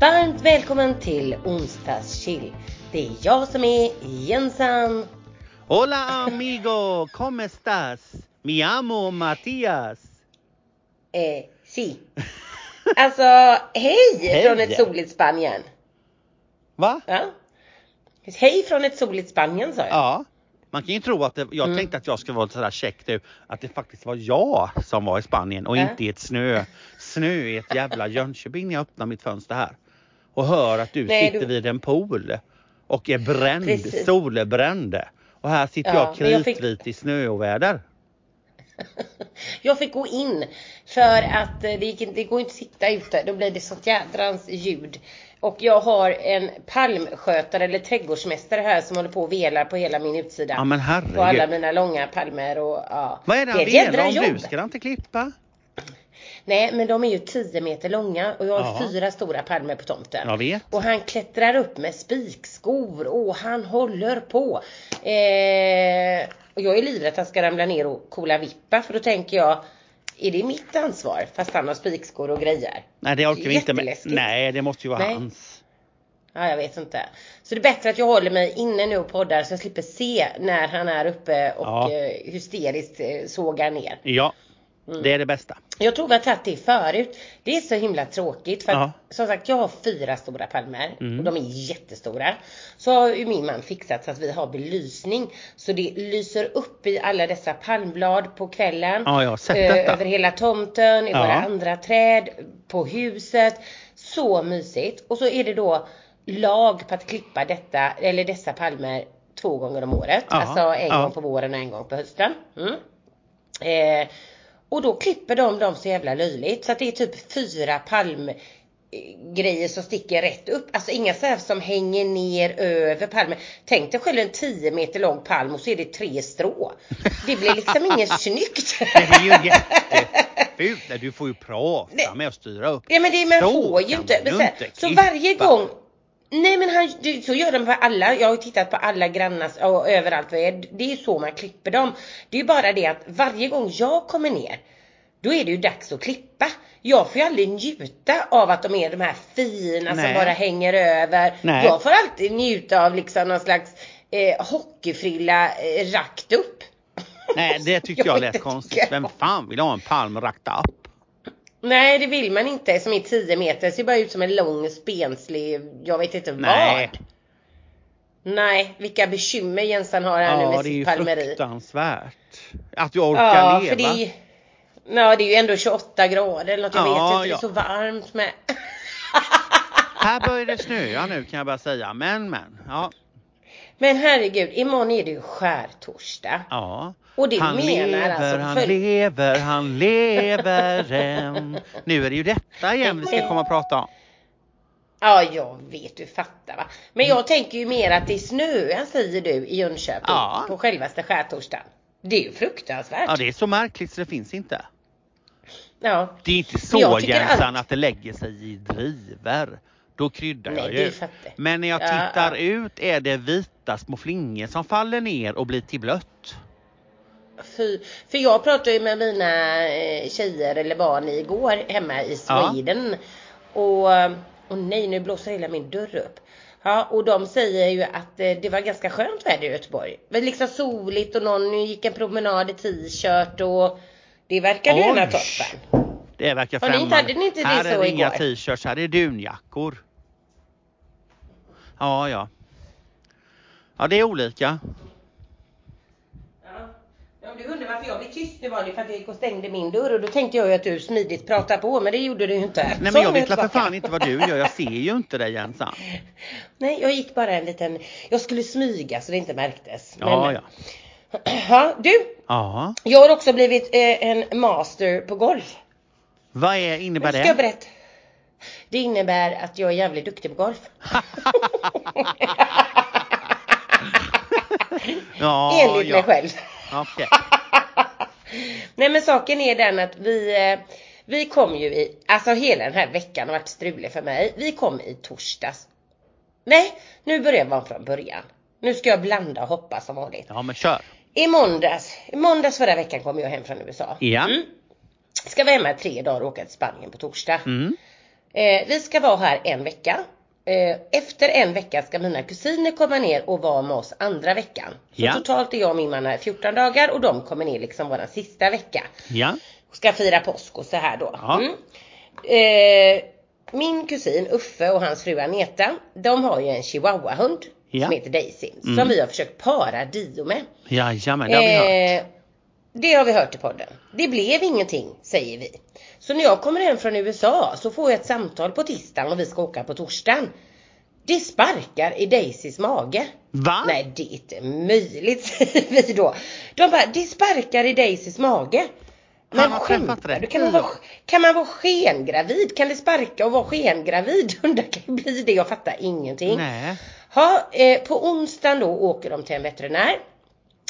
Varmt välkommen till onsdagschill. Det är jag som är Jensan. Hola amigo, ¿cómo estás? Mi amo Mattias. Eh, si. Alltså, hej, Hej. från ett soligt Spanien. Va? Ja. Hej från ett soligt Spanien sa jag. Ja. Man kan ju tro att det, jag Mm. tänkte att jag skulle vara sådär käck nu, att det faktiskt var jag som var i Spanien och Ja. inte i ett snö, snö i ett jävla Jönköping när jag öppnar mitt fönster här. Och hör att du Nej, sitter du- vid en pool och är bränd, Precis. solbränd. Och här sitter Ja, jag jag fick- kritvit i snöoväder. Jag fick gå in för att eh, det, gick, det går inte att sitta ute. Då blir det sånt jädrans ljud. Och jag har en palmskötare eller trädgårdsmästare här som håller på och velar på hela min utsida. Ja men på alla herregud. mina långa palmer och ja. Vad är det han velar om? Du ska inte klippa? Nej men de är ju 10 meter långa och jag har Ja. fyra stora palmer på tomten. Jag vet. Och han klättrar upp med spikskor och han håller på. Eh, och jag är livrädd att han ska ramla ner och kola vippa för då tänker jag är det mitt ansvar fast han har spikskor och grejer? Nej det orkar vi inte med. Nej det måste ju vara Nej. hans. Ja, jag vet inte. Så det är bättre att jag håller mig inne nu och poddar så jag slipper se när han är uppe och Ja. eh, hysteriskt eh, sågar ner. Ja. Mm. Det är det bästa. Jag tror vi har tagit det förut. Det är så himla tråkigt för att Ja. som sagt jag har fyra stora palmer Mm. och de är jättestora. Så har ju min man fixat så att vi har belysning så det lyser upp i alla dessa palmblad på kvällen. Ja, jag har sett Eh, detta. Över hela tomten, i Ja. våra andra träd, på huset. Så mysigt. Och så är det då lag på att klippa detta, eller dessa palmer två gånger om året. Ja, Alltså en gång på våren och en gång på hösten. Mm. Eh, och då klipper de dem så jävla löjligt så att det är typ fyra palm eh, grejer som sticker rätt upp. Alltså inga så här som hänger ner över palmen. Tänk dig själv en 10 meter lång palm och så är det tre strå. Det blir liksom inget snyggt. Det är ju jättefult. Du får ju prata med och styra upp. Ja men det man Så får ju inte. man så, varje gång Nej men han, det- så gör de på alla, jag har tittat på alla grannars och överallt vad det är. Så man klipper dem. Det är ju bara det att varje gång jag kommer ner då är det ju dags att klippa. Jag får ju aldrig njuta av att de är de här fina som Nej. bara hänger över. Nej. Jag får alltid njuta av liksom någon slags eh, hockeyfrilla eh, rakt upp. Nej det tycker jag Jag lät konstigt. Vem fan vill ha en palm rakt upp? Nej det vill man inte som är 10 meter. ser bara ut som en lång spenslig, jag vet inte Nej. vad. Nej, vilka bekymmer Jensan har här nu Ja med det är ju sitt palmeri. fruktansvärt. Att du orkar Ja, leva. för det är ju, ja, det är ju ändå 28 grader eller något. Jag Ja, vet inte, det ja. är så varmt med. Här börjar det snöa nu kan jag bara säga. Men men. Ja. Men herregud, imorgon är det ju skärtorsdag. ja. Och det han menar lever, alltså han följ- lever, han lever än. Nu är det ju detta igen vi ska komma och prata om. Ja, jag vet, du fattar va. Men jag tänker ju mer att det snöar säger du i Jönköping Ja. på självaste skärtorsdagen. Det är ju fruktansvärt. Ja det är så märkligt så det finns inte. Ja. Det är inte så Jensan allt- att det lägger sig i driver. Då kryddar Nej, jag ju. Men när jag Ja, tittar ja. ut är det vita små flingor som faller ner och blir till blött. Fy, för jag pratade ju med mina eh, tjejer eller barn igår hemma i Ja. Sweden. Och, eh, och nej nu blåser hela min dörr upp. Ja och de säger ju att eh, det var ganska skönt väder i Göteborg. Men liksom soligt och någon gick en promenad i t-shirt och det verkade ju gärna toppen. Det verkar ni inte- främmande. hade ni inte det här så är det inga t-shirts, här är dunjackor. Ja, ja. Ja, det är olika. Ja, du undrar varför jag blev tyst nu var det för att jag gick och stängde min dörr och då tänkte jag ju att du smidigt pratade på men det gjorde du ju inte. Nej, men jag vet för fan inte vad du gör. Jag ser ju inte dig Jensan. Nej, jag gick bara en liten, jag skulle smyga så det inte märktes. Ja, Men- ja. ja. Du, Ja. jag har också blivit eh, en master på golf. Vad är, innebär Ska jag det? berätta? Det innebär att jag är jävligt duktig på golf. Ja, Enligt ja. mig själv. Okej. Nej men saken är den att vi, eh, vi kom ju i, alltså hela den här veckan har varit strulig för mig. Vi kom i torsdags. Nej, nu börjar om från början. Nu ska jag blanda och hoppa som vanligt. Ja, men kör. I måndags, i måndags förra veckan kom jag hem från USA. Ja. Mm. Ska vara hemma i tre dagar och åka till Spanien på torsdag. Mm. Eh, vi ska vara här en vecka. Eh, efter en vecka ska mina kusiner komma ner och vara med oss andra veckan. Så Ja. totalt är jag och min man här 14 dagar och de kommer ner liksom våran sista vecka. Ja. Ska fira påsk och så här då. Ja. Mm. Eh, min kusin Uffe och hans fru Aneta, de har ju en chihuahuahund Ja. som heter Daisy. Som Mm. vi har försökt para Dio med. Jajamän, det har vi hört. Eh, det har vi hört i podden. Det blev ingenting, säger vi. Så när jag kommer hem från USA så får jag ett samtal på tisdagen och vi ska åka på torsdagen. Det sparkar i Daisys mage. Va? Nej, det är inte möjligt, säger vi då. De bara, det sparkar i Daisys mage. Har skämtar du? Kan man, vara, kan man vara skengravid? Kan det sparka och vara skengravid? Det kan ju bli det, jag fattar ingenting. Nej. Ha, eh, på onsdagen då åker de till en veterinär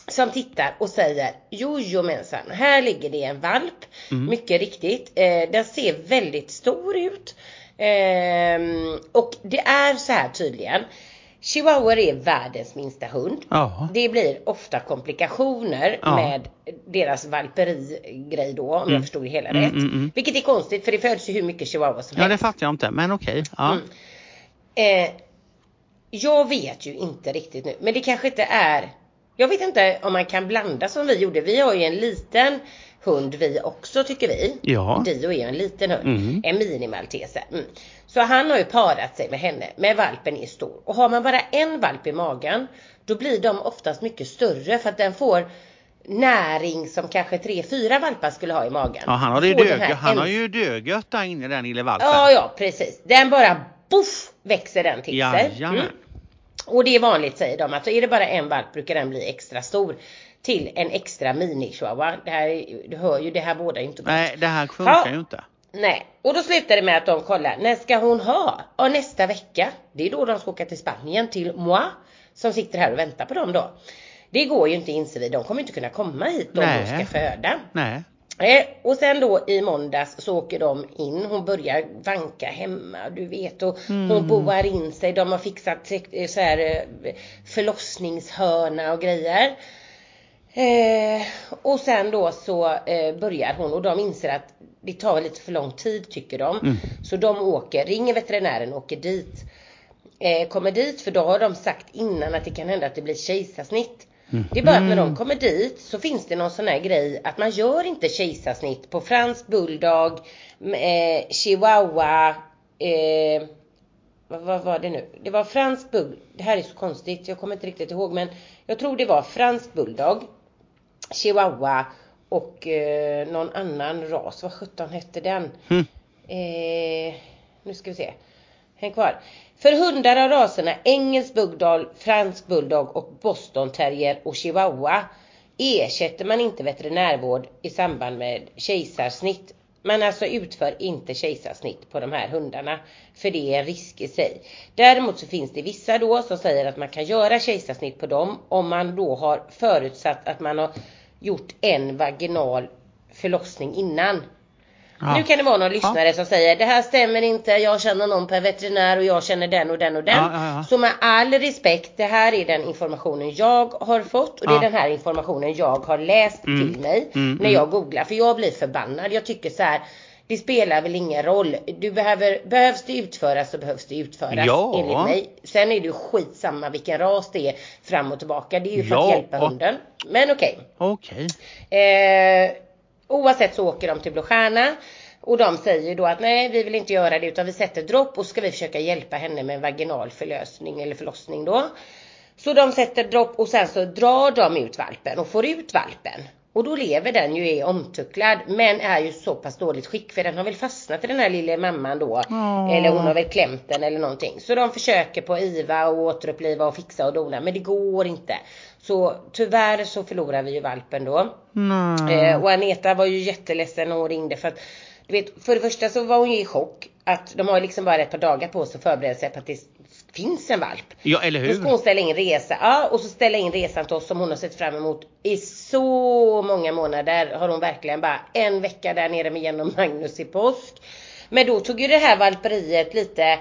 som tittar och säger jojomensan, här ligger det en valp. Mycket riktigt. Eh, den ser väldigt stor ut. Ehm, och det är så här tydligen. Chihuahuor är världens minsta hund. Ja. Det blir ofta komplikationer Ja. med deras valperigrej då om jag förstod det hela Mm, rätt. mm, mm. Vilket är konstigt för det föds ju hur mycket chihuahua som Ja, helst. det fattar jag inte, men okej. Ja. Mm. Eh, jag vet ju inte riktigt nu, men det kanske inte är Jag vet inte om man kan blanda som vi gjorde. Vi har ju en liten hund vi också tycker vi. Ja. Dio är ju en liten hund. Mm. En minimaltese. Mm. Så han har ju parat sig med henne, men valpen är stor. Och har man bara en valp i magen, då blir de oftast mycket större för att den får näring som kanske tre, fyra valpar skulle ha i magen. Ja, han har, här dög, han en- har ju dögött där inne den lille valpen. Ja, ja precis. Den bara boff växer den till sig. Mm. Och det är vanligt säger de att är det bara en valp brukar den bli extra stor till en extra mini chihuahua. Det här, är- du hör ju, det här båda inte gott. Nej, det här funkar Ja. ju inte. Nej, och då slutar det med att de kollar, när ska hon ha? Ja, nästa vecka. Det är då de ska åka till Spanien, till Moi, som sitter här och väntar på dem då. Det går ju inte inser vi, de kommer inte kunna komma hit om Nej. de ska föda. Nej. Eh, och sen då i måndags så åker de in, hon börjar vanka hemma du vet och hon boar in sig, de har fixat eh, så här eh, förlossningshörna och grejer. Eh, och sen då så eh, börjar hon och de inser att det tar lite för lång tid tycker de. Så de åker, ringer veterinären och åker dit. Eh, kommer dit för då har de sagt innan att det kan hända att det blir kejsarsnitt. Det är bara att när de kommer dit så finns det någon sån här grej att man gör inte kejsarsnitt på fransk bulldog, eh, chihuahua, eh, vad, vad var det nu? Det var fransk bulldog, det här är så konstigt, jag kommer inte riktigt ihåg men jag tror det var fransk bulldog, chihuahua och eh, någon annan ras, vad sjutton hette den? Hm. Eh, nu ska vi se. Häng kvar. För hundar av raserna engelsk bulldog, fransk bulldog och boston terrier och chihuahua ersätter man inte veterinärvård i samband med kejsarsnitt. Man alltså utför inte kejsarsnitt på de här hundarna för det är en risk i sig. Däremot så finns det vissa då som säger att man kan göra kejsarsnitt på dem om man då har förutsatt att man har gjort en vaginal förlossning innan. Ja. Nu kan det vara någon lyssnare som säger det här stämmer inte, jag känner någon per veterinär och jag känner den och den och den. Ja, ja, ja. Så med all respekt, det här är den informationen jag har fått och det är Ja. den här informationen jag har läst Mm. till mig Mm, när jag googlar. För jag blir förbannad. Jag tycker så här. Det spelar väl ingen roll. Du behöver, behövs det utföras så behövs det utföras Ja. enligt mig. Sen är det ju skitsamma vilken ras det är fram och tillbaka. Det är ju för att Ja. hjälpa hunden. Men okej. Okej. Eh, oavsett så åker de till Blå Stjärna och de säger då att nej vi vill inte göra det utan vi sätter dropp och ska vi försöka hjälpa henne med en vaginal förlösning eller förlossning då. Så de sätter dropp och sen så drar de ut valpen och får ut valpen. Och då lever den ju är omtucklad men är ju så pass dåligt skick för den har väl fastnat i den här lilla mamman då. Åh. Eller hon har väl klämt den eller någonting. Så de försöker på IVA och återuppliva och fixa och dona men det går inte. Så tyvärr så förlorar vi ju valpen då. Nej. Eh, och Aneta var ju jätteledsen när hon ringde för att du vet, för det första så var hon ju i chock att de har liksom bara ett par dagar på sig att förbereda sig på att det finns en valp. Ja, eller Då ska hon hur? ställa in resa, ja och så ställa in resan till oss som hon har sett fram emot i så många månader har hon verkligen bara en vecka där nere med genom Magnus i påsk. Men då tog ju det här valperiet lite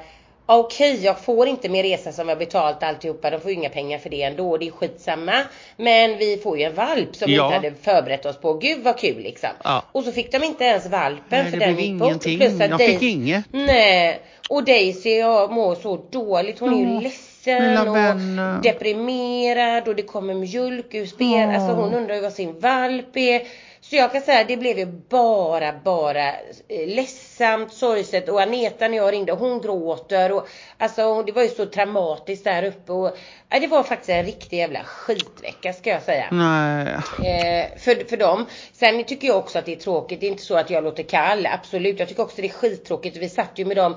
okej jag får inte mer resa som vi har betalt alltihopa, de får ju inga pengar för det ändå, det är skitsamma. Men vi får ju en valp som vi Ja. inte hade förberett oss på, gud vad kul liksom. Ja. Och så fick de inte ens valpen Nej, för det den blev gick bort. ingenting. Plus att Jag fick Daisy- inget. Nej, och Daisy jag mår så dåligt, hon är ju Ja, ledsen och deprimerad och det kommer mjölk ur spel, Ja. alltså hon undrar ju vad sin valp är. Så jag kan säga det blev ju bara, bara eh, ledsamt, sorgset och Aneta när jag ringde hon gråter och alltså det var ju så traumatiskt där uppe och ja, det var faktiskt en riktig jävla skitvecka ska jag säga. Nej. Eh, för, för dem. Sen tycker jag också att det är tråkigt. Det är inte så att jag låter kall. Absolut. Jag tycker också det är skittråkigt. Vi satt ju med dem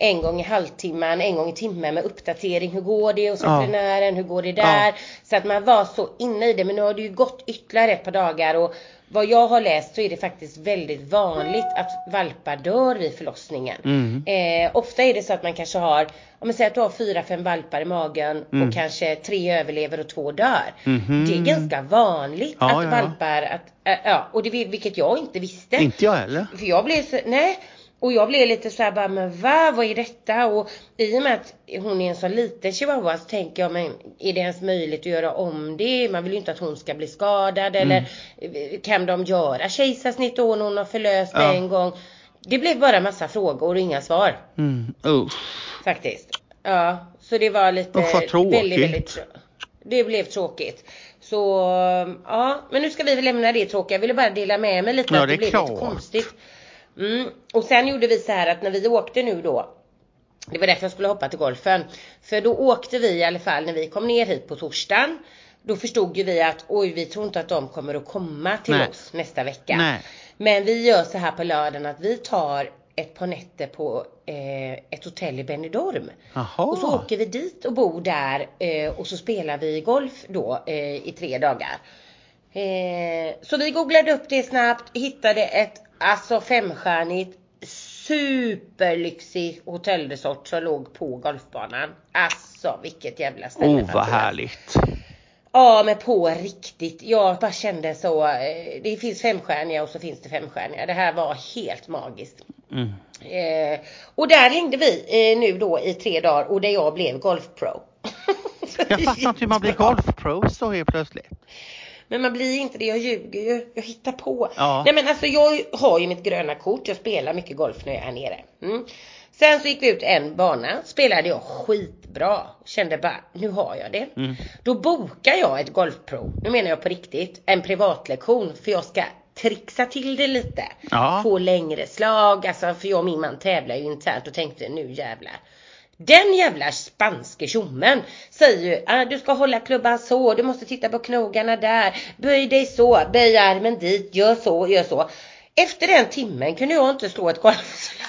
en gång i halvtimmen, en gång i timmen med uppdatering. Hur går det hos Ja. veterinären? Hur går det där? Ja. Så att man var så inne i det. Men nu har det ju gått ytterligare ett par dagar och vad jag har läst så är det faktiskt väldigt vanligt att valpar dör vid förlossningen. Mm. Eh, ofta är det så att man kanske har, om man säger att du har fyra, fem valpar i magen Mm. och kanske tre överlever och två dör. Mhm. Det är ganska vanligt Ja, att ja, ja. valpar, att, äh, ja, och det vilket jag inte visste. Inte jag heller. För jag blev så, nej. Och jag blev lite så här bara, men va, vad är detta? Och i och med att hon är en så liten chihuahua så tänker jag, men är det ens möjligt att göra om det? Man vill ju inte att hon ska bli skadad eller eh, kan de göra kejsarsnitt då när hon har förlöst Ja. en gång? Det blev bara massa frågor och inga svar Mm. Usch. faktiskt. Ja, så det var lite Usch, vad tråkigt. väldigt, väldigt Det blev tråkigt. Så ja, men nu ska vi väl lämna det tråkiga. Jag ville bara dela med mig lite Ja, att det det, blev lite klart. konstigt. Mm. Och sen gjorde vi så här att när vi åkte nu då det var därför jag skulle hoppa till golfen. För då åkte vi i alla fall när vi kom ner hit på torsdagen. Då förstod ju vi att oj vi tror inte att de kommer att komma till Nej. oss nästa vecka. Nej. Men vi gör så här på lördagen att vi tar ett par nätter på eh, ett hotell i Benidorm. Jaha. Och så åker vi dit och bor där eh, och så spelar vi golf då eh, i tre dagar. Eh, så vi googlade upp det snabbt, hittade ett alltså femstjärnigt superlyxig hotellresort som låg på golfbanan. Alltså vilket jävla ställe. Oh vad härligt. Ja men på riktigt. Jag bara kände så. Eh, det finns femstjärniga och så finns det femstjärniga. Det här var helt magiskt. Mm. Eh, och där hängde vi eh, nu då i tre dagar och där jag blev golfpro. Jag fattar inte hur man blir golfpro så helt plötsligt. Men man blir inte det, jag ljuger ju. Jag hittar på. Ja. Nej men alltså jag har ju mitt gröna kort, jag spelar mycket golf när jag är här nere. Mm. Sen så gick vi ut en bana, spelade jag skitbra. Kände bara, nu har jag det. Mm. Då bokar jag ett golfprov, nu menar jag på riktigt, en privatlektion för jag ska trixa till det lite. Ja. Få längre slag, alltså för jag och min man tävlar ju internt och tänkte nu jävlar. Den jävla spanske tjommen säger ju ah, du ska hålla klubban så, du måste titta på knogarna där, böj dig så, böj armen dit, gör så, gör så. Efter den timmen kunde jag inte slå ett golfslag.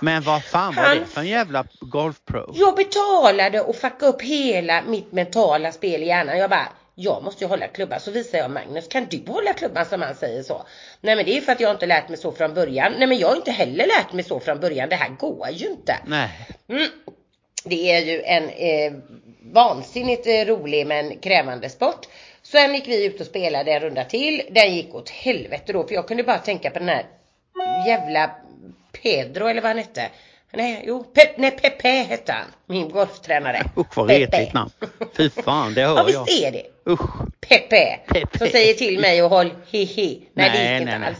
Men vad fan var det för en jävla golfpro? Jag betalade och fuckade upp hela mitt mentala spel i hjärnan. Jag bara, jag måste ju hålla klubban. Så visar jag Magnus, kan du hålla klubban som han säger så? Nej men det är för att jag inte lärt mig så från början. Nej men jag har inte heller lärt mig så från början. Det här går ju inte. Nej. Mm. Det är ju en eh, vansinnigt eh, rolig men krävande sport. Sen gick vi ut och spelade en runda till. Den gick åt helvete då för jag kunde bara tänka på den här jävla Pedro eller vad han hette. Nej, jo, Pe- nej, Pepe hette han. Min golftränare. Usch vad retligt namn. Fy fan, det Ja hör jag. visst är det. Usch. Pepe. Pepe. Som säger till mig och håll hihi. Nej, det Nej, gick inte nej, nej. alls.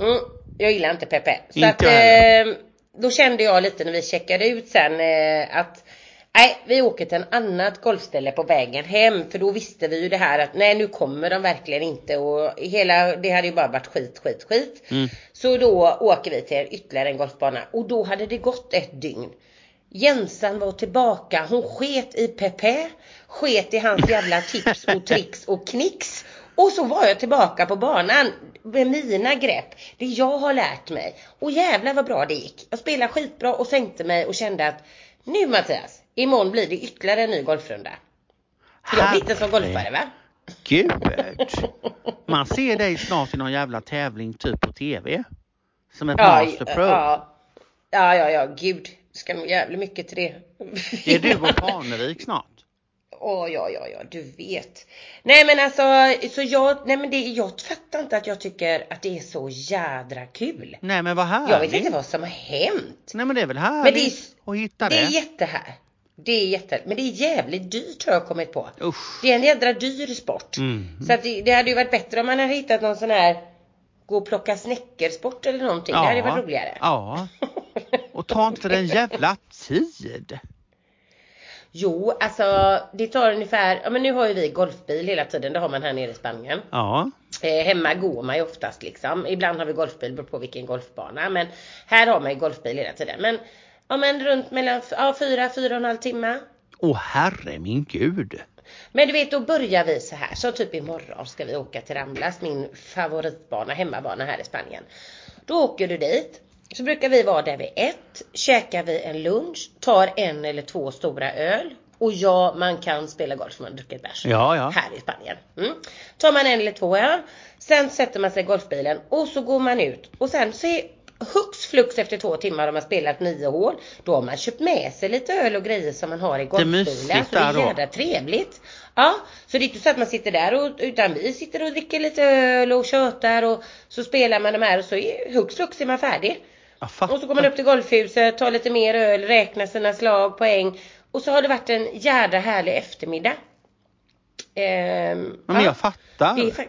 Mm, jag gillar inte Pepe. Så Inte att, eh, då kände jag lite när vi checkade ut sen eh, att Nej, vi åker till en annat golfställe på vägen hem för då visste vi ju det här att nej nu kommer de verkligen inte och hela det hade ju bara varit skit, skit, skit. Mm. Så då åker vi till ytterligare en golfbana och då hade det gått ett dygn. Jensan var tillbaka, hon sket i Pepe, sket i hans jävla tips och tricks och knicks. Och så var jag tillbaka på banan med mina grepp, det jag har lärt mig. Och jävlar vad bra det gick. Jag spelade skitbra och sänkte mig och kände att nu Mattias, imorgon blir det ytterligare en ny golfrunda. Jag blir inte som golfare va? Gud. Man ser dig snart i någon jävla tävling typ på TV. Som ett master pro. ja, ja, ja, ja, gud. Ska nog jävligt mycket till det. Det är du och Parnevik snart. Åh, ja, ja, ja, du vet. Nej men alltså, så jag, nej men det, jag fattar inte att jag tycker att det är så jädra kul. Nej men vad härligt. Jag vet inte vad som har hänt. Nej men det är väl härligt Men det är, att hitta det. det är jättehär. Det är jätte, men det är jävligt dyrt har jag kommit på. Usch. Det är en jädra dyr sport. Mm. Så att det, det hade ju varit bättre om man hade hittat någon sån här gå och plocka snäckersport eller någonting. Det hade varit roligare. Ja. Och ta inte den jävla tid. Jo, alltså det tar ungefär, ja men nu har ju vi golfbil hela tiden, det har man här nere i Spanien. Ja. Eh, hemma går man ju oftast liksom. Ibland har vi golfbil, beror på vilken golfbana. Men här har man ju golfbil hela tiden. Men, ja, men runt mellan ja, fyra, fyra och en halv timme. Åh herre min gud. Men du vet, då börjar vi så här. Så typ imorgon ska vi åka till Ramblas, min favoritbana, hemmabana här i Spanien. Då åker du dit. Så brukar vi vara där vid ett. Käkar vi en lunch, tar en eller två stora öl. Och ja, man kan spela golf om man druckit bärs. Ja, ja. Här i Spanien. Mm. Tar man en eller två öl. Sen sätter man sig i golfbilen och så går man ut. Och sen så är hux flux efter två timmar har man spelat nio hål. Då har man köpt med sig lite öl och grejer som man har i golfbilen. mysigt så det där då. är jävla trevligt. Ja, så det är inte så att man sitter där och, utan vi sitter och dricker lite öl och tjötar och så spelar man de här och så är hux flux är man färdig. Och så går man upp till golfhuset, tar lite mer öl, räknar sina slag, poäng. Och så har det varit en jädra härlig eftermiddag. Ehm, Ja, men ja, jag fattar. det, är,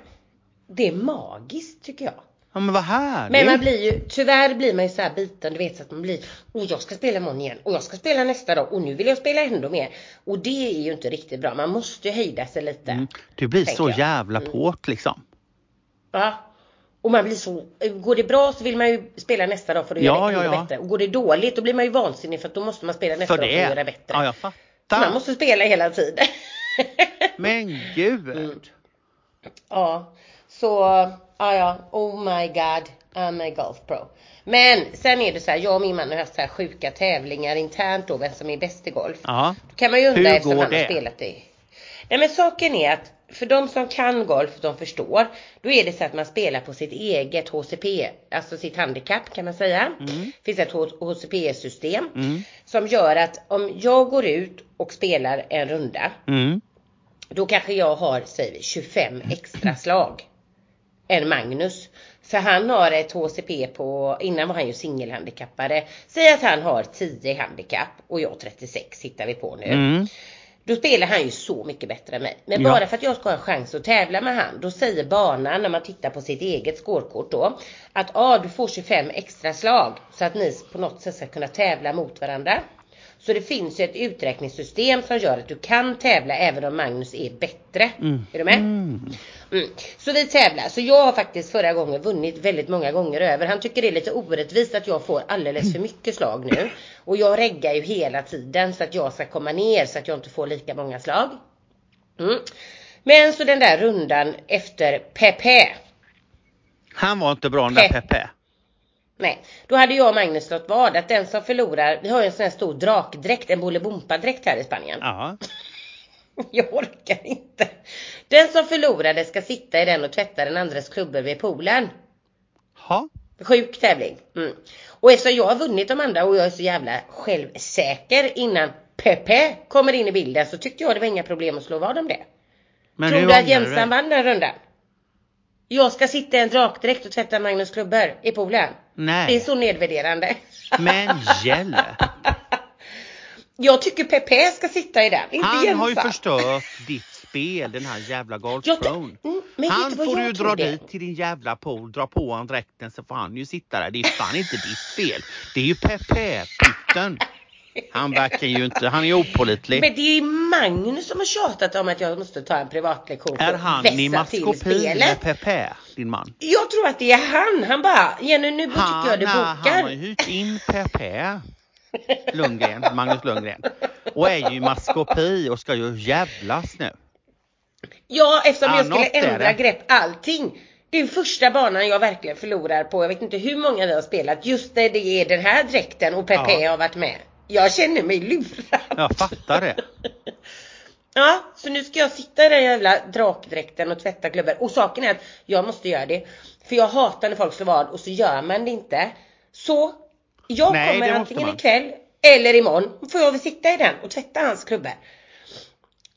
det är magiskt tycker jag. Ja men vad härligt. Men man blir ju, tyvärr blir man ju så här biten, du vet så att man blir, och jag ska spela imorgon igen, och jag ska spela nästa dag, och nu vill jag spela ännu mer. Och det är ju inte riktigt bra, man måste ju hejda sig lite. Mm. Du blir så jag. jävla Mm. påt liksom. Ja. Och man blir så, går det bra så vill man ju spela nästa dag för att Ja, göra ja, ja. bättre. Och går det dåligt då blir man ju vansinnig för att då måste man spela nästa För dag för att göra det. bättre. Ja jag Så man fattar. måste spela hela tiden. Men gud. Mm. ja, så, ja ja, oh my god, I'm a golf pro. Men sen är det så här, jag och min man har haft så här sjuka tävlingar internt då, vem som är bäst i golf. Ja. Då kan man ju undra Hur eftersom han har det? spelat i. Nej men saken är att för de som kan golf, de förstår. Då är det så att man spelar på sitt eget HCP, alltså sitt handikapp kan man säga. Mm. finns ett HCP-system Mm. som gör att om jag går ut och spelar en runda, Mm. då kanske jag har, säger vi, 25 extra slag. Än Magnus. För han har ett HCP på, innan var han ju singelhandikappare. Säg att han har 10 handikapp och jag 36 hittar vi på nu. Mm. Då spelar han ju så mycket bättre än mig. Men Ja. bara för att jag ska ha en chans att tävla med han, då säger banan när man tittar på sitt eget skårkort då, att ah, du får 25 extra slag så att ni på något sätt ska kunna tävla mot varandra. Så det finns ju ett uträkningssystem som gör att du kan tävla även om Magnus är bättre. Mm. Är du med? Mm. Mm. Så vi tävlar. Så jag har faktiskt förra gången vunnit väldigt många gånger över. Han tycker det är lite orättvist att jag får alldeles för mycket slag nu. Och jag reggar ju hela tiden så att jag ska komma ner så att jag inte får lika många slag. Mm. Men så den där rundan efter Pepe. Han var inte bra den där Pep. Pepe. Nej, då hade jag och Magnus slått vad att den som förlorar, vi har ju en sån här stor drakdräkt, en bolibompa-dräkt här i Spanien. Ja. Jag orkar inte. Den som förlorade ska sitta i den och tvätta den andres klubbor vid poolen. Ha. Sjuk tävling. Mm. Och eftersom jag har vunnit de andra och jag är så jävla självsäker innan Pepe kommer in i bilden så tyckte jag det var inga problem att slå vad om det. Men Tror du att Jensan vann den rundan? Jag ska sitta i en drakdräkt och tvätta Magnus klubbor i poolen. Det är Nej. så nedvärderande. Men hjälp. Jag tycker Pepe ska sitta i den, inte Han Jensan. har ju förstört ditt spel, den här jävla t- mm, Han du får du dra det? dit till din jävla pool, dra på han dräkten så får han ju sitta där. Det är fan inte ditt fel. Det är ju Pepe-pytten. Han verkar ju inte, han är opålitlig. Men det är Magnus som har tjatat om att jag måste ta en privatlektion Är han i maskopi med Pepe, din man? Jag tror att det är han. Han bara, Jenny nu tycker jag det nej, han bokar. har hyrt in Pepe Lundgren, Magnus Lundgren. Och är ju i maskopi och ska ju jävlas nu. Ja, eftersom Ja, jag skulle ändra det. grepp allting. Det är första banan jag verkligen förlorar på. Jag vet inte hur många vi har spelat. Just det, det är den här dräkten och Pepe Ja. har varit med. Jag känner mig lurad. Jag fattar det. Ja, så nu ska jag sitta i den jävla drakdräkten och tvätta klubbor. Och saken är att jag måste göra det. För jag hatar när folk slår vad och så gör man det inte. Så jag Nej, kommer det antingen man. ikväll eller imorgon får jag väl sitta i den och tvätta hans klubbor.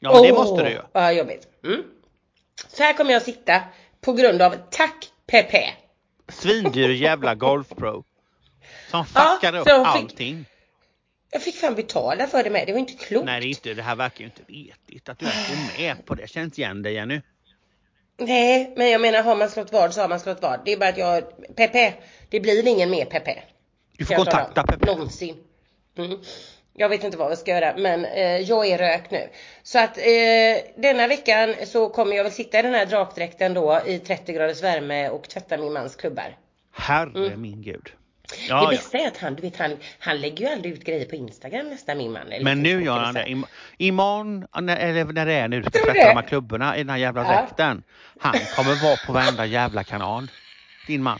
Ja, men det Åh, måste du ju. Ja, jobbigt. Mm. Så här kommer jag sitta På grund av, tack Pepe. Svindyr jävla golfpro. Som Ja, fuckade upp hon fick- allting. Jag fick fan betala för det med, det var inte klokt. Nej det, inte, det här verkar ju inte vetigt att du ens går med på det. Känns igen dig Jenny. Nej, men jag menar har man slått vad så har man slått vad. Det är bara att jag, Pepe, det blir ingen mer Pepe. Du får kontakta om. Peppe. Någonsin. Mm. Jag vet inte vad vi ska göra men eh, jag är rök nu. Så att eh, denna veckan så kommer jag väl sitta i den här drakdräkten då i 30 graders värme och tvätta min mans klubbar. Herre min gud. det Ja, ja. bästa är att han, du vet, han, han lägger ju aldrig ut grejer på Instagram nästan min man. Men nu gör han det. Im- Imorgon, när- eller när det är nu du ska tvätta det? de här klubborna i den här jävla Ja. dräkten. Han kommer vara på varenda jävla kanal. Din man.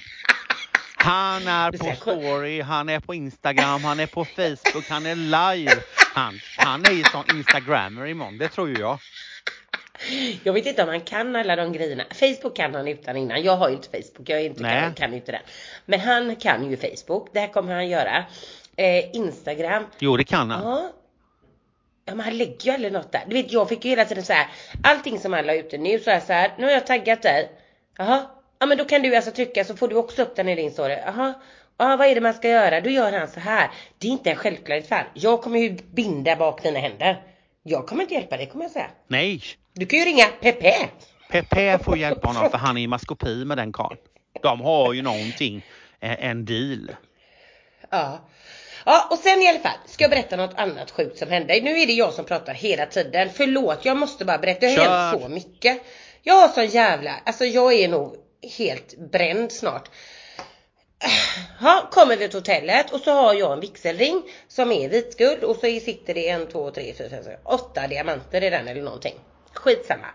Han är på story, han är på Instagram, han är på Facebook, han är live. Han, han är ju sån instagrammer imorgon, det tror ju jag. Jag vet inte om han kan alla de grejerna. Facebook kan han utan innan. Jag har ju inte Facebook. Jag är inte, kan, kan inte den. Men han kan ju Facebook. Det här kommer han göra. Eh, Instagram. Jo det kan han. Ja. Ja men han lägger ju aldrig något där. Du vet jag fick ju hela tiden så här. Allting som han la ute nu så är så här. Nu har jag taggat dig. Jaha. Ja men då kan du alltså trycka så får du också upp den i din story. Jaha. Ja vad är det man ska göra? Då gör han så här. Det är inte en självklarhet för. Jag kommer ju binda bak dina händer. Jag kommer inte hjälpa dig kommer jag säga. Nej, Du kan ju ringa Pepe. Pepe får hjälpa honom för han är i maskopi med den karln. De har ju någonting, eh, en deal. Ja. Ja och sen i alla fall ska jag berätta något annat sjukt som hände. Nu är det jag som pratar hela tiden. Förlåt jag måste bara berätta. Det har Kör. hänt så mycket. Jag har sån jävla, alltså jag är nog helt bränd snart. Ja, kommer vi till hotellet och så har jag en vigselring som är vitguld och så sitter det en, två, tre, fyra, fem, sex, åtta diamanter i den eller någonting. Skitsamma.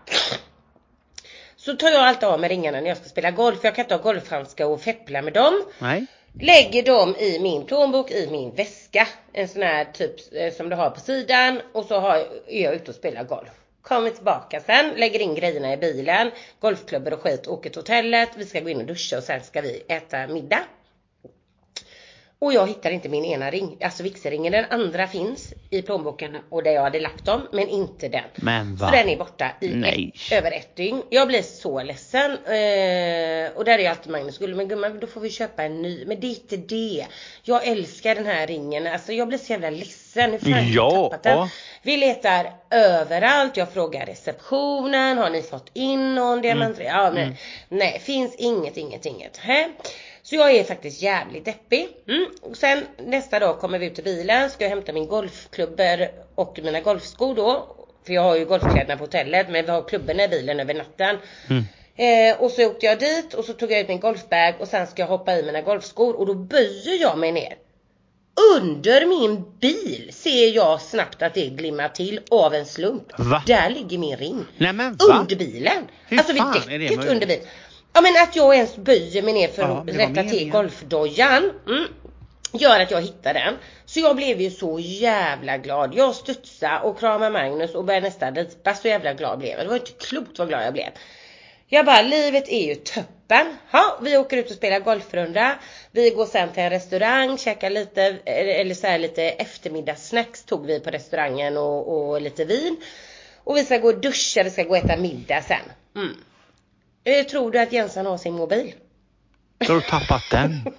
Så tar jag alltid av mig ringarna när jag ska spela golf. Jag kan inte ha golfhandskar och feppla med dem. Nej? Lägger dem i min plånbok, i min väska. En sån här typ eh, som du har på sidan. Och så har, är jag ute och spelar golf. Kommer tillbaka sen, lägger in grejerna i bilen. Golfklubbor och skit, åker till hotellet. Vi ska gå in och duscha och sen ska vi äta middag. Och jag hittar inte min ena ring, alltså vigselringen. Den andra finns i plånboken och där jag hade lagt dem, men inte den. Men va? Så den är borta i ett, över ett dygn. Jag blir så ledsen. Eh, och där är alltid Magnus Gulle, men gumman då får vi köpa en ny. Men det är inte det. Jag älskar den här ringen. Alltså jag blir så jävla ledsen. Hur fan Ja. tappat den? Vi letar överallt. Jag frågar receptionen. Har ni fått in någon diamantring? Ja, nej. nej, finns inget, inget, inget. Hä? Så jag är faktiskt jävligt deppig. Mm. Och sen nästa dag kommer vi ut till bilen. Ska jag hämta min golfklubbor och mina golfskor då. För jag har ju golfkläderna på hotellet men vi har klubborna i bilen över natten. Mm. Eh, och så åkte jag dit och så tog jag ut min golfbag och sen ska jag hoppa i mina golfskor och då böjer jag mig ner. Under min bil ser jag snabbt att det glimmar till av en slump. Va? Där ligger min ring. Nej men? Under bilen. Hur alltså vid däcket under bilen. Ja men att jag ens böjer mig ner för Ja, att rätta till golfdojan. Mm, gör att jag hittar den. Så jag blev ju så jävla glad. Jag studsade och kramade Magnus och började nästan ripa. Så jävla glad blev jag. Det var inte klokt vad glad jag blev. Jag bara, livet är ju toppen. Ha, vi åker ut och spelar golfrunda. Vi går sen till en restaurang, käkar lite, eller så här lite eftermiddagssnacks tog vi på restaurangen och, och lite vin. Och vi ska gå och duscha, vi ska gå och äta middag sen. Mm. Eh, Tror du att Jensan har sin mobil? Så har du tappat den.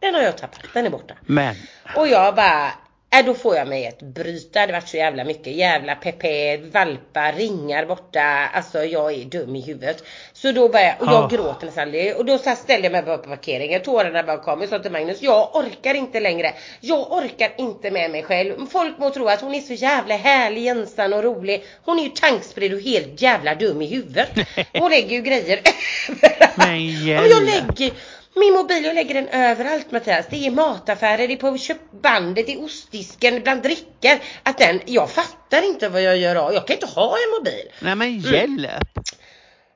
Den har jag tappat, den är borta. Men Och jag bara, äh, då får jag mig ett bryta. Det vart så jävla mycket. Jävla Pepe, valpar, ringar borta. Alltså jag är dum i huvudet. Så då började jag, och jag Ah. gråter nästan. Och då så ställde jag mig bara på parkeringen. Tårarna bara kom. Jag sa till Magnus, jag orkar inte längre. Jag orkar inte med mig själv. Folk må tro att hon är så jävla härlig, ensam och rolig. Hon är ju tankspridd och helt jävla dum i huvudet. Hon lägger ju grejer överallt. Men jag lägger min mobil, jag lägger den överallt Mattias. Det är mataffärer, det är på köpbandet, det är ostdisken, bland drickor. Att den, jag fattar inte vad jag gör av. Jag kan inte ha en mobil. Nej men hjälp.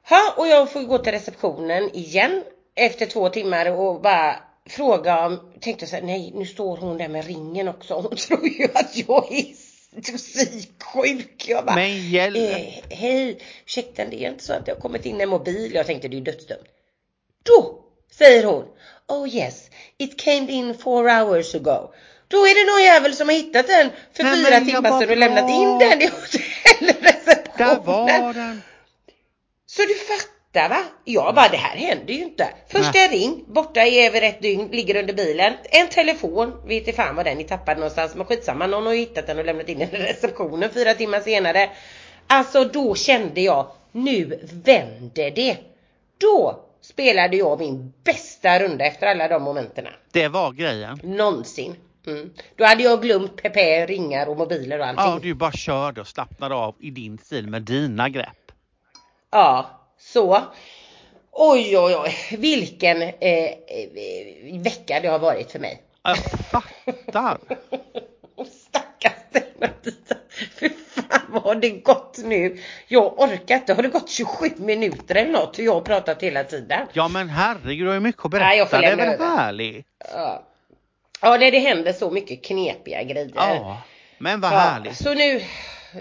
Ha, och jag får gå till receptionen igen efter två timmar och bara fråga om, tänkte så här, nej nu står hon där med ringen också. Hon tror ju att jag är psyksjuk. Jag bara, Men hjälp. Eh, hej, ursäkta det är inte så att det har kommit in en mobil. Jag tänkte det är ju dödsdömt. Då säger hon, oh yes, it came in four hours ago. Då är det någon jävel som har hittat den för Nej, fyra jag timmar sedan och lämnat in den i hotellreceptionen. Där var den. Så du fattar va? Jag bara, det här händer ju inte. Första ring, borta i över ett dygn, ligger under bilen. En telefon, vet inte fan var den är tappad någonstans, men skitsamma, någon har ju hittat den och lämnat in den i receptionen fyra timmar senare. Alltså då kände jag, nu vänder det. Då spelade jag min bästa runda efter alla de momenterna. Det var grejen. Någonsin. Mm. Då hade jag glömt PP, ringar och mobiler och allting. Ja, du bara körde och slappnade av i din stil med dina grepp. Ja, så. Oj, oj, oj, vilken eh, eh, vecka det har varit för mig. Jag fattar. Stackars denna Dita. Vad har det gått nu? Jag orkar inte. Har det gått 27 minuter eller något? Och jag har pratat hela tiden. Ja men herregud, du har ju mycket att Nej, jag får berätta. det är väl över. härligt? Ja, ja det, det händer så mycket knepiga grejer. Ja, men vad Ja, härligt. Så nu,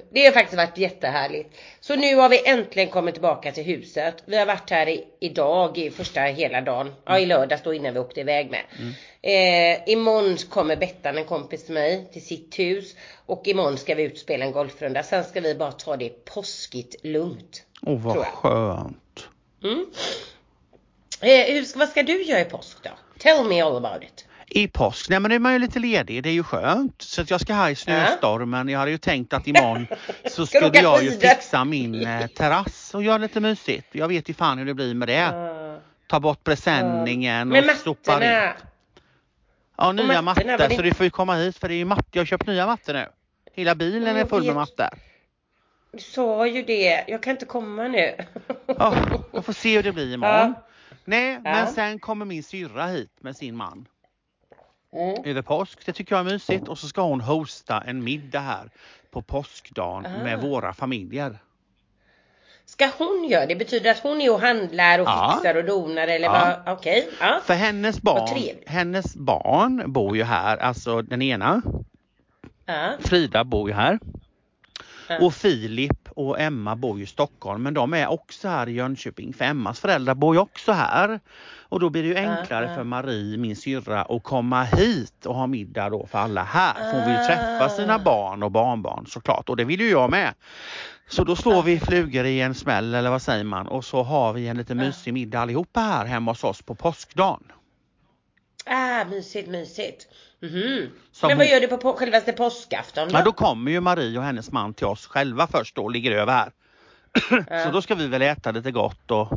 det har faktiskt varit jättehärligt. Så nu har vi äntligen kommit tillbaka till huset. Vi har varit här i, idag i första hela dagen. Ja i lördags då innan vi åkte iväg med. Mm. Eh, imorgon kommer Bettan, en kompis till mig, till sitt hus. Och imorgon ska vi ut och spela en golfrunda. Sen ska vi bara ta det påskigt lugnt. Åh vad tror jag. skönt. Mm. Eh, hur, vad ska du göra i påsk då? Tell me all about it. I påsk, nej men nu är man ju lite ledig, det är ju skönt. Så jag ska här i snöstormen. Jag hade ju tänkt att imorgon så skulle jag ju fixa min eh, terrass och göra lite mysigt. Jag vet ju fan hur det blir med det. Uh, Ta bort presenningen Men och sopa rent. Ja, nya mattor. Så du får ju komma hit för det är ju matt. Jag har köpt nya mattor nu. Hela bilen är full med mattor. Du sa ju det. Jag kan inte komma nu. Ja, jag får se hur det blir imorgon. Nej, men sen kommer min syrra hit med sin man Mm. över påsk. Det tycker jag är mysigt. Och så ska hon hosta en middag här på påskdagen Ah. med våra familjer. Ska hon göra det? Betyder det att hon är och handlar och Ja. fixar och donar eller Ja. vad? Okej. Ja. För hennes barn, hennes barn bor ju här, alltså den ena, Ja. Frida bor ju här. Och Filip och Emma bor ju i Stockholm men de är också här i Jönköping för Emmas föräldrar bor ju också här. Och då blir det ju enklare för Marie, min syrra, att komma hit och ha middag då för alla här. För hon vill ju träffa sina Ah. barn och barnbarn såklart och det vill ju jag med. Så då slår vi flugor i en smäll eller vad säger man och så har vi en lite mysig middag allihopa här hemma hos oss på påskdagen. Ah, mysigt, mysigt. Som Men vad gör du på, på självaste påskafton då? Ja då kommer ju Marie och hennes man till oss själva först då och ligger över här. Ja. Så då ska vi väl äta lite gott och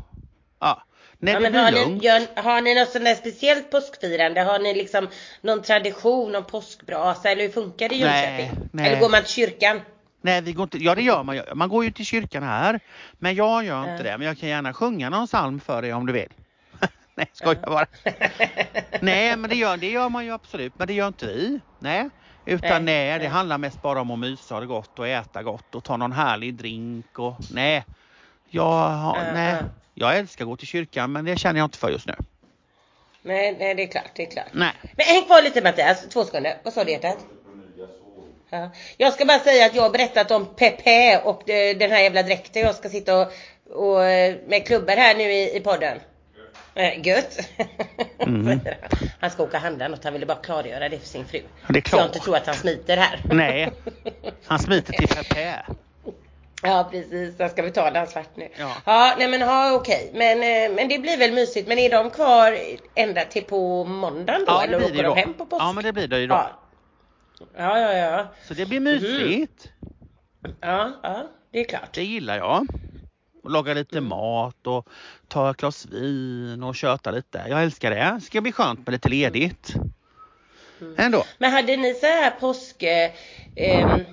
ja. Nej Ja, men har, blir ni, lugnt. gör, har ni något sånt där speciellt påskfirande? Har ni liksom någon tradition, någon påskbrasa eller hur funkar det i Jönköping? nej. Eller går man till kyrkan? Nej vi går inte, ja det gör man. Man går ju till kyrkan här. Men jag gör inte det. Men jag kan gärna sjunga någon psalm för dig om du vill. Nej skojar bara. Nej men det gör, det gör man ju absolut. Men det gör inte vi. Nej. Utan Nej, nej, det handlar mest bara om att mysa det gott och äta gott och ta någon härlig drink och nej. Jag, nej. ja. jag älskar att gå till kyrkan men det känner jag inte för just nu. Nej, nej det är klart, det är klart. Nej. Men häng kvar lite Mattias, två sekunder. Vad sa du hjärtat? Ja. Jag ska bara säga att jag har berättat om Pepe och eh, den här jävla dräkten jag ska sitta och, och eh, med klubbor här nu i, i podden. Eh, gött. Mm. Han ska åka och handla något, han ville bara klargöra det för sin fru. Det är Så jag klart. inte tror att han smiter här. Nej. Han smiter till Pepe. Ja precis, jag ska betala han svart nu. Ja. ja nej men ha okej. Men, eh, men det blir väl mysigt. Men är de kvar ända till på måndagen då? Ja eller åker de hem på påsk? Ja men det blir det ju då. ja. ja, ja, ja. Så det blir mysigt. Ja, ja, det är klart. Det gillar jag. Och laga lite Mm. mat och ta ett glas vin och köta lite. Jag älskar det. Det ska bli skönt med lite ledigt. Mm. Ändå. Men hade ni så här påsk... Eh, ehm,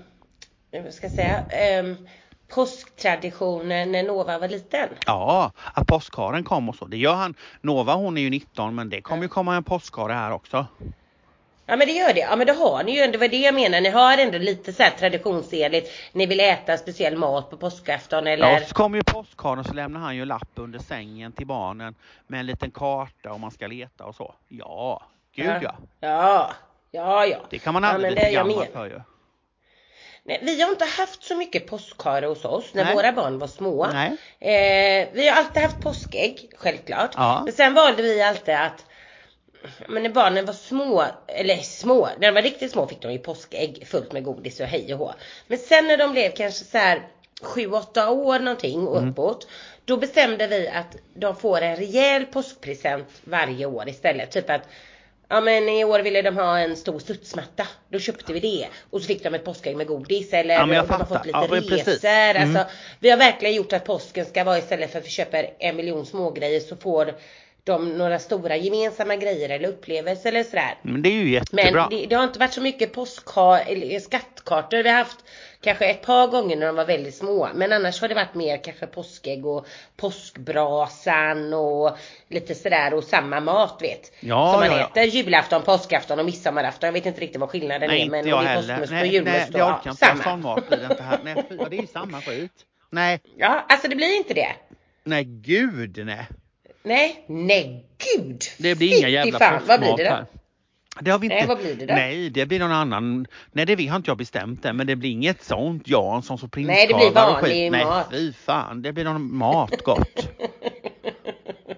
vad ska jag säga? ehm, påsktraditioner när Nova var liten? Ja, att påskharen kom och så. Det gör han. Nova hon är ju 19 men det kommer ju komma en påskhare här också. Ja men det gör det. Ja men då har ni ju ändå, det var det jag menar, ni har ändå lite så här traditionsenligt, ni vill äta speciell mat på påskafton eller? Ja, så kommer ju påskharen så lämnar han ju lapp under sängen till barnen med en liten karta om man ska leta och så. Ja, gud ja. Ja, ja, ja. Det kan man Ja, aldrig men bli det gammal för ju. Nej, vi har inte haft så mycket påskhare hos oss när Nej. våra barn var små. Eh, vi har alltid haft påskägg, självklart. Ja. Men sen valde vi alltid att men när barnen var små, eller små, när de var riktigt små fick de ju påskägg fullt med godis och hej och hå. Men sen när de blev kanske så här 7-8 år någonting och Mm. uppåt. Då bestämde vi att de får en rejäl påskpresent varje år istället. Typ att Ja men i år ville de ha en stor studsmatta. Då köpte vi det. Och så fick de ett påskägg med godis eller Ja, men jag de har fått lite Ja, resor. Mm. Alltså, vi har verkligen gjort att påsken ska vara istället för att vi köper en miljon smågrejer så får de några stora gemensamma grejer eller upplevelser eller sådär. Men det är ju Men jättebra. det, det har inte varit så mycket postka, eller skattkartor. Vi har haft kanske ett par gånger när de var väldigt små. Men annars har det varit mer kanske påskägg och påskbrasan och lite sådär och samma mat vet. Ja, Som man ja, ja. äter julafton, påskafton och midsommarafton. Jag vet inte riktigt vad skillnaden Nej är. inte Men jag det är heller. Nej, julmust nej och det ja, orkar inte jag. samma. Sån mat blir det inte här. Nej, ja, det är ju samma skit. Nej, Ja, alltså det blir inte det. nej gud nej. Nej, nej gud. Det blir inga jävla fan. Vad blir det då? Det har vi inte. Nej, vad blir det då? Nej, det blir någon annan. Nej, det har inte jag bestämt än. Men det blir inget sånt Janssons och Nej, det blir prinskorvar vanlig mat. Nej, fy fan. Det blir någon mat gott.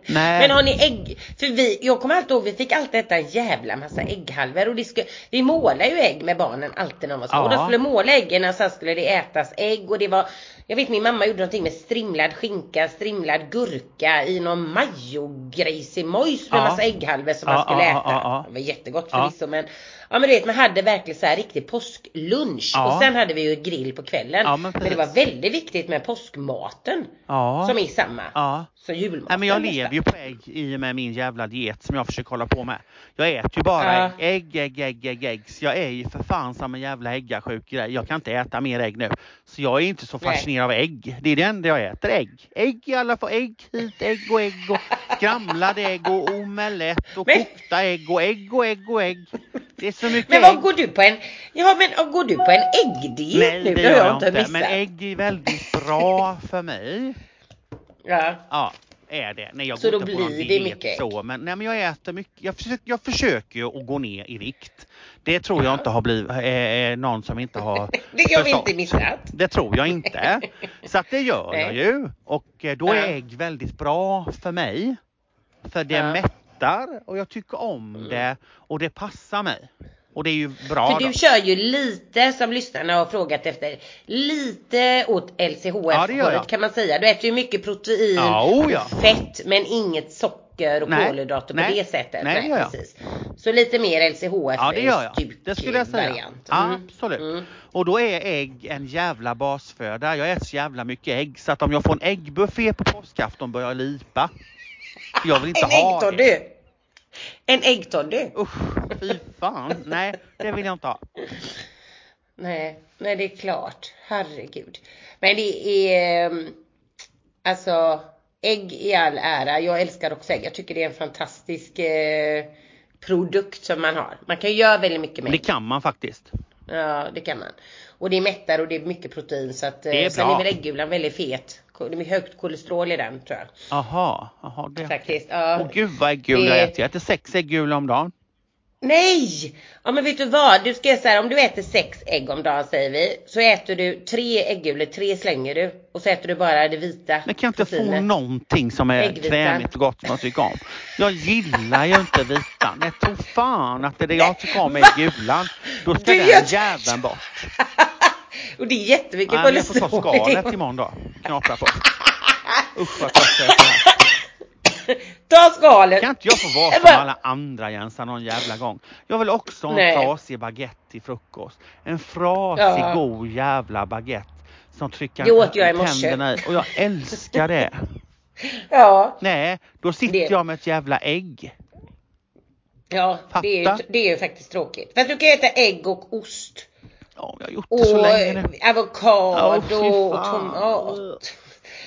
Nej. Men har ni ägg? För vi, jag kommer alltid ihåg, vi fick alltid äta en jävla massa ägghalvor och det skulle, vi målade ju ägg med barnen alltid när de var små. Ja. Och de skulle måla äggen och sen skulle det ätas ägg och det var, jag vet min mamma gjorde någonting med strimlad skinka, strimlad gurka i någon majogrejsimojs med Ja. massa ägghalvor som Ja, man skulle ja, äta. Det var jättegott förvisso men Ja men du vet man hade verkligen så här riktig påsklunch Ja. och sen hade vi ju grill på kvällen. Ja, men men det var väldigt viktigt med påskmaten. Ja. Som är samma. Ja. som julmaten. Nej men jag nästan. lever ju på ägg i och med min jävla diet som jag försöker hålla på med. Jag äter ju bara Ja. ägg, ägg, ägg, ägg, ägg. Så jag är ju för fan som en jävla äggasjuk grej. Jag kan inte äta mer ägg nu. Så jag är inte så Nej. fascinerad av ägg. Det är det enda jag äter, ägg. Ägg i alla fall, ägg hit, ägg och ägg och skramlade ägg och omelett och Men- kokta ägg och ägg och ägg och ägg. Det är så mycket Men ägg. vad går du på en, ja men går du på en äggdiet Nej nu? det gör jag inte. missat. Men ägg är väldigt bra för mig. Ja. Ja, är det. Nej, jag Så går då inte på någon blir det diet mycket ägg? så. Men, nej, men jag äter mycket. Jag försöker, jag försöker ju att gå ner i vikt. Det tror jag inte har blivit eh, någon som inte har Det har vi inte missat. Det tror jag inte. Så att det gör jag Nej. ju. Och eh, då är ägg väldigt bra för mig. För det Ja. mättar och jag tycker om det och det passar mig. Och det är ju bra För då. du kör ju lite som lyssnarna har frågat efter. Lite åt LCHF Ja, jag. kan man säga. Du äter ju mycket protein Ja, oh ja. fett men inget socker och Nej, kolhydrater på nej, det sättet. nej, det gör jag. precis. Så lite mer LCHF Ja det gör jag. Det skulle jag säga. variant. Mm. Absolut. Mm. Och då är ägg en jävla basföda. Jag äter så jävla mycket ägg så att om jag får en äggbuffé på påskafton börjar jag lipa. Jag vill inte En ha det. äggtoddy! En äggtoddy! Usch, fy fan. Nej, det vill jag inte ha. Nej, nej det är klart. Herregud. Men det är ehm, alltså ägg i all ära. Jag älskar också ägg. Jag tycker det är en fantastisk eh, produkt som man har. Man kan ju göra väldigt mycket med Det ägg. kan man faktiskt. Ja, det kan man. Och det är mättar och det är mycket protein så att eh, Det är sen bra. är väl äggulan väldigt fet. Det är högt kolesterol i den tror jag. Aha, aha det. Faktiskt. Ja. Åh gud vad äggula Det- jag äter. Jag äter sex äggula om dagen. Nej! Ja men vet du vad? Du ska här, om du äter sex ägg om dagen säger vi. Så äter du tre äggulor, tre slänger du. Och så äter du bara det vita Men kan jag inte få proteinet. någonting som är Äggvita. krämigt och gott som jag tycker om? Jag gillar ju inte vitan. Jag tror fan att det är det jag tycker om är gulan. Då ska Du den jäveln bort. Och det är jättemycket Nej, men jag får ta kolesterol skalet imorgon då. Knapra på. Usch vad trött jag är. Ta skalet! Kan inte jag få vara som alla andra Jensa någon jävla gång? Jag vill också ha en Nej. frasig baguette till frukost. En frasig Ja. god jävla baguette. Som trycker Det åt jag i morse. Och jag älskar det. Ja, Nej, då sitter Det- jag med ett jävla ägg. ja det, är ju, det är ju faktiskt tråkigt. Fast du kan ju äta ägg och ost. Ja, jag har gjort det så Och länge nu. eh, avokado Ja, fy och tomat.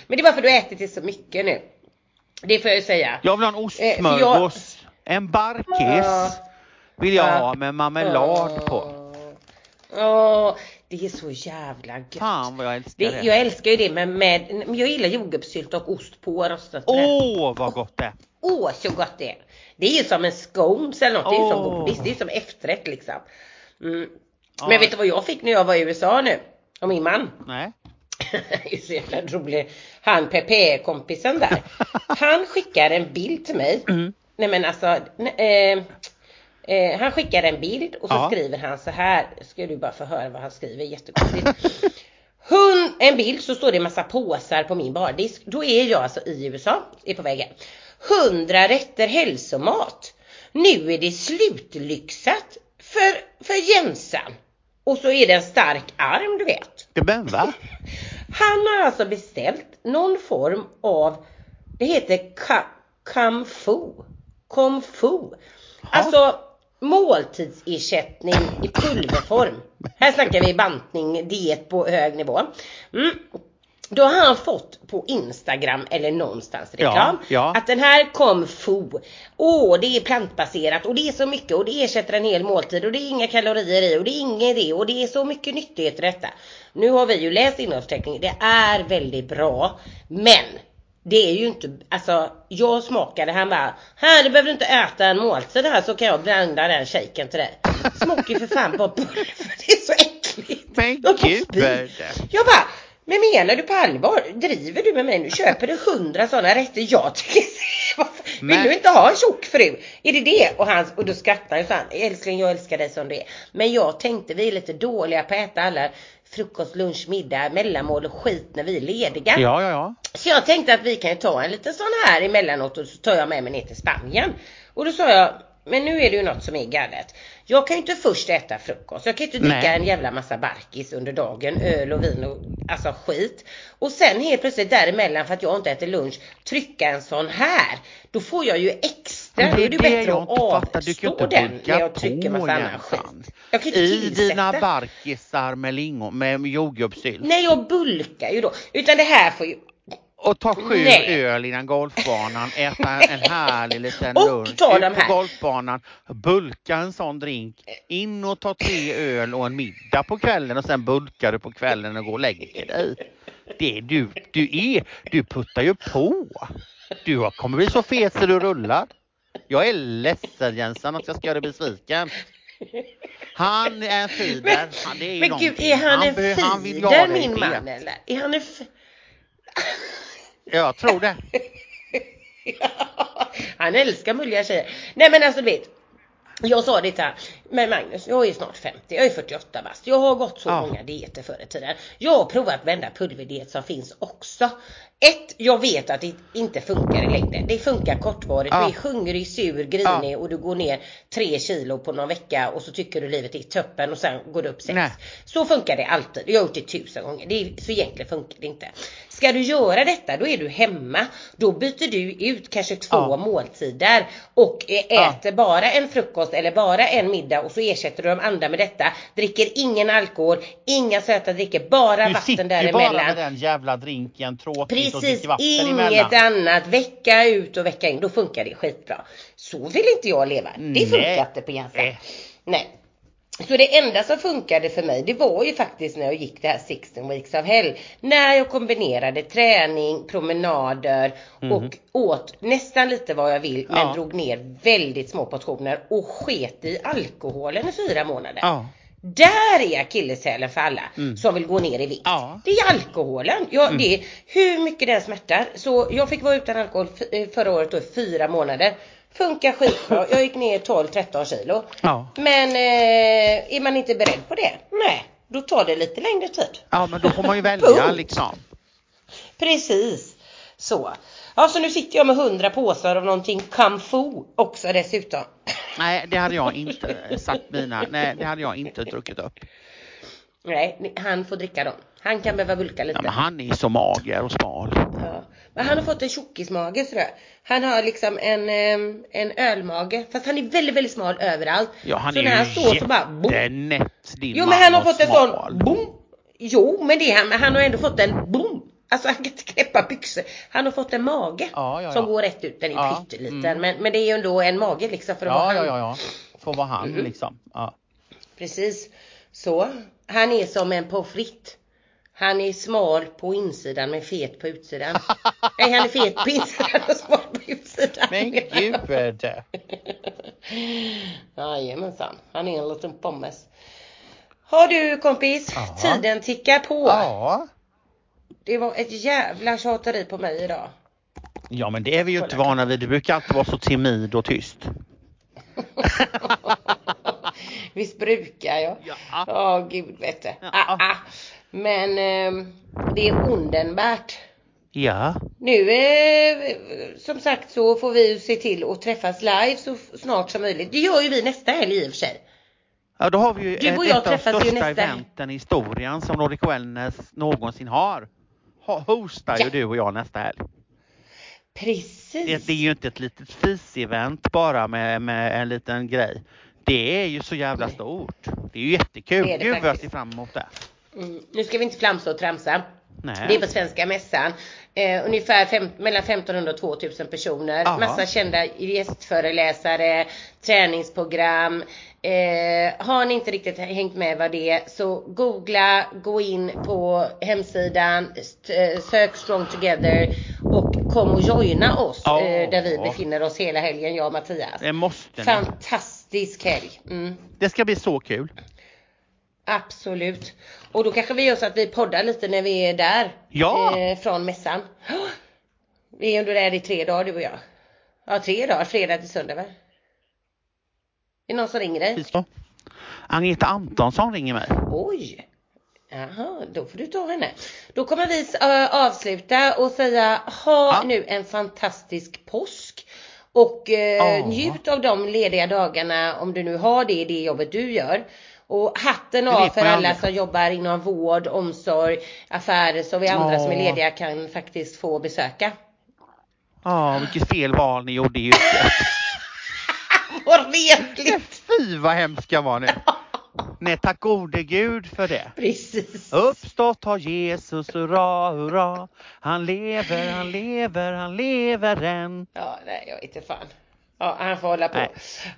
Men det för att du ätit det så mycket nu. Det får jag ju säga. Jag vill ha en Eh, för jag- ostsmörgås. En barkis. Ja. Vill jag Ja. ha med marmelad på. Åh, det är så jävla gött. Fan vad jag älskar Det, det. jag älskar ju det med, med men jag gillar jordgubbssylt och ost på rostat. Åh vad gott det är. Åh så gott det är. Det är ju som en scones eller något. Det är ju som godis. Det är ju som efterrätt liksom. Mm. Ja. Men vet du vad jag fick när jag var i USA nu? Av min man. Nej. Det är så jävla rolig. Han Pepe-kompisen där. Han skickar en bild till mig. Mm. Nej men alltså. Eh, eh, han skickar en bild och så Ja. skriver han så här. Ska du bara få höra vad han skriver. Jättekonstigt. Hund, en bild så står det en massa påsar på min bardisk. Då är jag alltså i USA, är på väg hem. 100 rätter hälsomat. Nu är det slutlyxat för, för Jensan. Och så är det en stark arm du vet. Men va? Han har alltså beställt någon form av, det heter ka, kamfu. Komfu. Alltså måltidsersättning i pulverform. Här snackar vi bantning, diet på hög nivå. Mm. Då har han fått på Instagram eller någonstans reklam Ja, ja. att den här kom fu. Åh, det är plantbaserat och det är så mycket och det ersätter en hel måltid och det är inga kalorier i och det är inget det och det är så mycket nyttigheter i detta. Nu har vi ju läst innehållsförteckningen, det är väldigt bra. Men det är ju inte, alltså jag smakade, han bara Här du behöver inte äta en måltid här så kan jag blanda den shaken till dig. Smakar ju för fan bara pulver, det är så äckligt. Men gud. Jag bara, men menar du på allvar? Driver du med mig nu? Köper du hundra sådana rätter? Jag tycker fan, Vill Men- du inte ha en tjock fru? Är det det? Och, han, och då skrattar han så han, älskling jag älskar dig som du är. Men jag tänkte vi är lite dåliga på att äta alla frukost, lunch, middag, mellanmål och skit när vi är lediga. Ja, ja, ja. Så jag tänkte att vi kan ju ta en liten sån här emellanåt och så tar jag med mig ner till Spanien. Och då sa jag, men nu är det ju något som är galet. Jag kan ju inte först äta frukost, jag kan ju inte dricka Nej. en jävla massa barkis under dagen, öl och vin och alltså skit. Och sen helt plötsligt däremellan för att jag inte äter lunch, trycka en sån här. Då får jag ju extra, Men då är det bättre jag att inte fattar. Du kan avstå inte den när jag trycker massa annan skit. Jag kan ju I inte tillsätta. dina barkisar med lingon, med jordgubbssylt. Nej jag bulkar ju då. Utan det här får ju, Och ta sju Nej. öl innan golfbanan, äta en härlig liten lunch. ta Ut på golfbanan, bulka en sån drink, in och ta tre öl och en middag på kvällen och sen bulkar du på kvällen och går och lägger dig. Det är du, du är, du puttar ju på. Du kommer bli så fet så du rullar. Jag är ledsen Jensan att jag ska göra dig besviken. Han är en fider. Ju men gud är han, en han vill ha fider min man eller? Är han en Jag tror det. Han älskar mulliga tjejer. Nej men alltså du vet. Jag sa det han, men Magnus jag är snart 50, jag är 48 bast. Jag har gått så Ja. många dieter förr i tiden. Jag har provat varenda pulverdiet som finns också. Ett, jag vet att det inte funkar i längden. Det funkar kortvarigt. Ja. Du är hungrig, sur, grinig och du går ner 3 kilo på någon vecka och så tycker du livet är toppen och sen går du upp 6. Nej. Så funkar det alltid. Jag har gjort det tusen gånger. Det är, så egentligen funkar det inte. Ska du göra detta då är du hemma. Då byter du ut kanske två Ja. måltider och eh, Ja. äter bara en frukost eller bara en middag och så ersätter du de andra med detta. Dricker ingen alkohol, inga söta drycker, bara Du vatten sitter ju bara däremellan. med den jävla drinken tråkigt och Precis, dricker vatten inget emellan. annat. Vecka ut och vecka in. Då funkar det skitbra. Så vill inte jag leva. Det funkar inte på Jensa. Nej. Så det enda som funkade för mig det var ju faktiskt när jag gick det här 16 weeks of hell. När jag kombinerade träning, promenader och åt nästan lite vad jag vill men. Ja. drog ner väldigt små portioner och sket i alkoholen i fyra månader. Ja. Där är akilleshälen för alla som vill gå ner i vikt. Ja. Det är alkoholen. Ja, det är hur mycket den smärtar. Så jag fick vara utan alkohol eh, förra året då i fyra månader. Funkar skitbra. Jag gick ner 12-13 kilo. Ja. Men eh, är man inte beredd på det? Nej, då tar det lite längre tid. ja, men då får man ju välja liksom. Precis. Så. Ja, så nu sitter jag med 100 påsar av någonting kamfu också dessutom. Nej, det hade jag inte sagt mina. Nej, det hade jag inte druckit upp. Nej, han får dricka dem. Han kan behöva bulka lite. Ja, men han är så mager och smal. Ja. Men han har fått en tjockismage tror jag. Han har liksom en, en ölmage. Fast han är väldigt, väldigt smal överallt. Ja, han så är när han står så bara boom. din Jo men han har fått en smal. sån boom. Jo men det är han, men han har ändå fått en boom. Alltså han kan inte knäppa byxor. Han har fått en mage. Ja, ja, Som ja. går rätt ut. Den är Ja, pytteliten. mm. Men, men det är ju ändå en mage liksom för att Ja, vara ja, han. ja, ja. Får vara han Mm. liksom. Ja. Precis. Så. Han är som en pommes frites. Han är smal på insidan men fet på utsidan. Nej han är fet på insidan och smal på utsidan. Men gud. Jajamensan. Han är en liten pommes. Har du kompis? Ja. Tiden tickar på. Ja. Det var ett jävla tjateri på mig idag. Ja, men det är vi ju inte vana vid. Du brukar alltid vara så timid och tyst. Visst brukar jag? Ja. Ja, gud vet du. Ja. Ah, ah. Men ehm, det är underbart. Ja. Nu eh, som sagt så får vi ju se till att träffas live så snart som möjligt. Det gör ju vi nästa helg i och för sig. Ja, då har vi ju Du och ett, ett av största nästa- eventen i historien som Nordic Wellness någonsin har. Ha, hostar Ja. ju du och jag nästa helg. Precis. Det, det är ju inte ett litet fis-event bara med, med en liten grej. Det är ju så jävla stort. Det är ju jättekul. Det är det Gud vad jag ser fram emot det. Mm. Nu ska vi inte flamsa och tramsa. Nej. Det är på Svenska Mässan. Eh, ungefär fem, mellan 1500 och 2000 personer. Aha. Massa kända gästföreläsare, träningsprogram. Eh, har ni inte riktigt hängt med vad det är så googla, gå in på hemsidan, eh, sök Strong Together kom och joina oss Ja. eh, där vi befinner oss hela helgen, jag och Mattias. Det måste ni. Fantastisk helg. Mm. Det ska bli så kul. Absolut. Och då kanske vi gör så att vi poddar lite när vi är där. Ja. Eh, från mässan. Vi är ändå där i tre dagar du och jag. Ja tre dagar, fredag till söndag va? Är det någon som ringer dig? Agneta Antonsson ringer mig. Oj! Jaha, då får du ta henne. Då kommer vi äh, avsluta och säga ha Ja. nu en fantastisk påsk. Och eh, Ja. njut av de lediga dagarna om du nu har det i det jobbet du gör. Och hatten av för alla som jobbar inom vård, omsorg, affärer så vi andra Ja. som är lediga kan faktiskt få besöka. Ja, vilket fel val ni gjorde i yrket. Vad retligt! Fy vad hemskt jag var nu. Nej, tack gode gud för det. Precis. Uppstått har Jesus, hurra, hurra. Han lever, han lever, han lever än. Ja, nej jag inte fan. Ja, han får hålla på. Nej.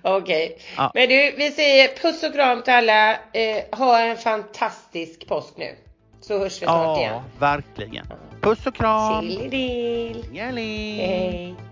Okej. Ja. Men du, vi säger puss och kram till alla. Eh, ha en fantastisk påsk nu. Så hörs vi snart igen. Ja, verkligen. Puss och kram. Gälling. Hej.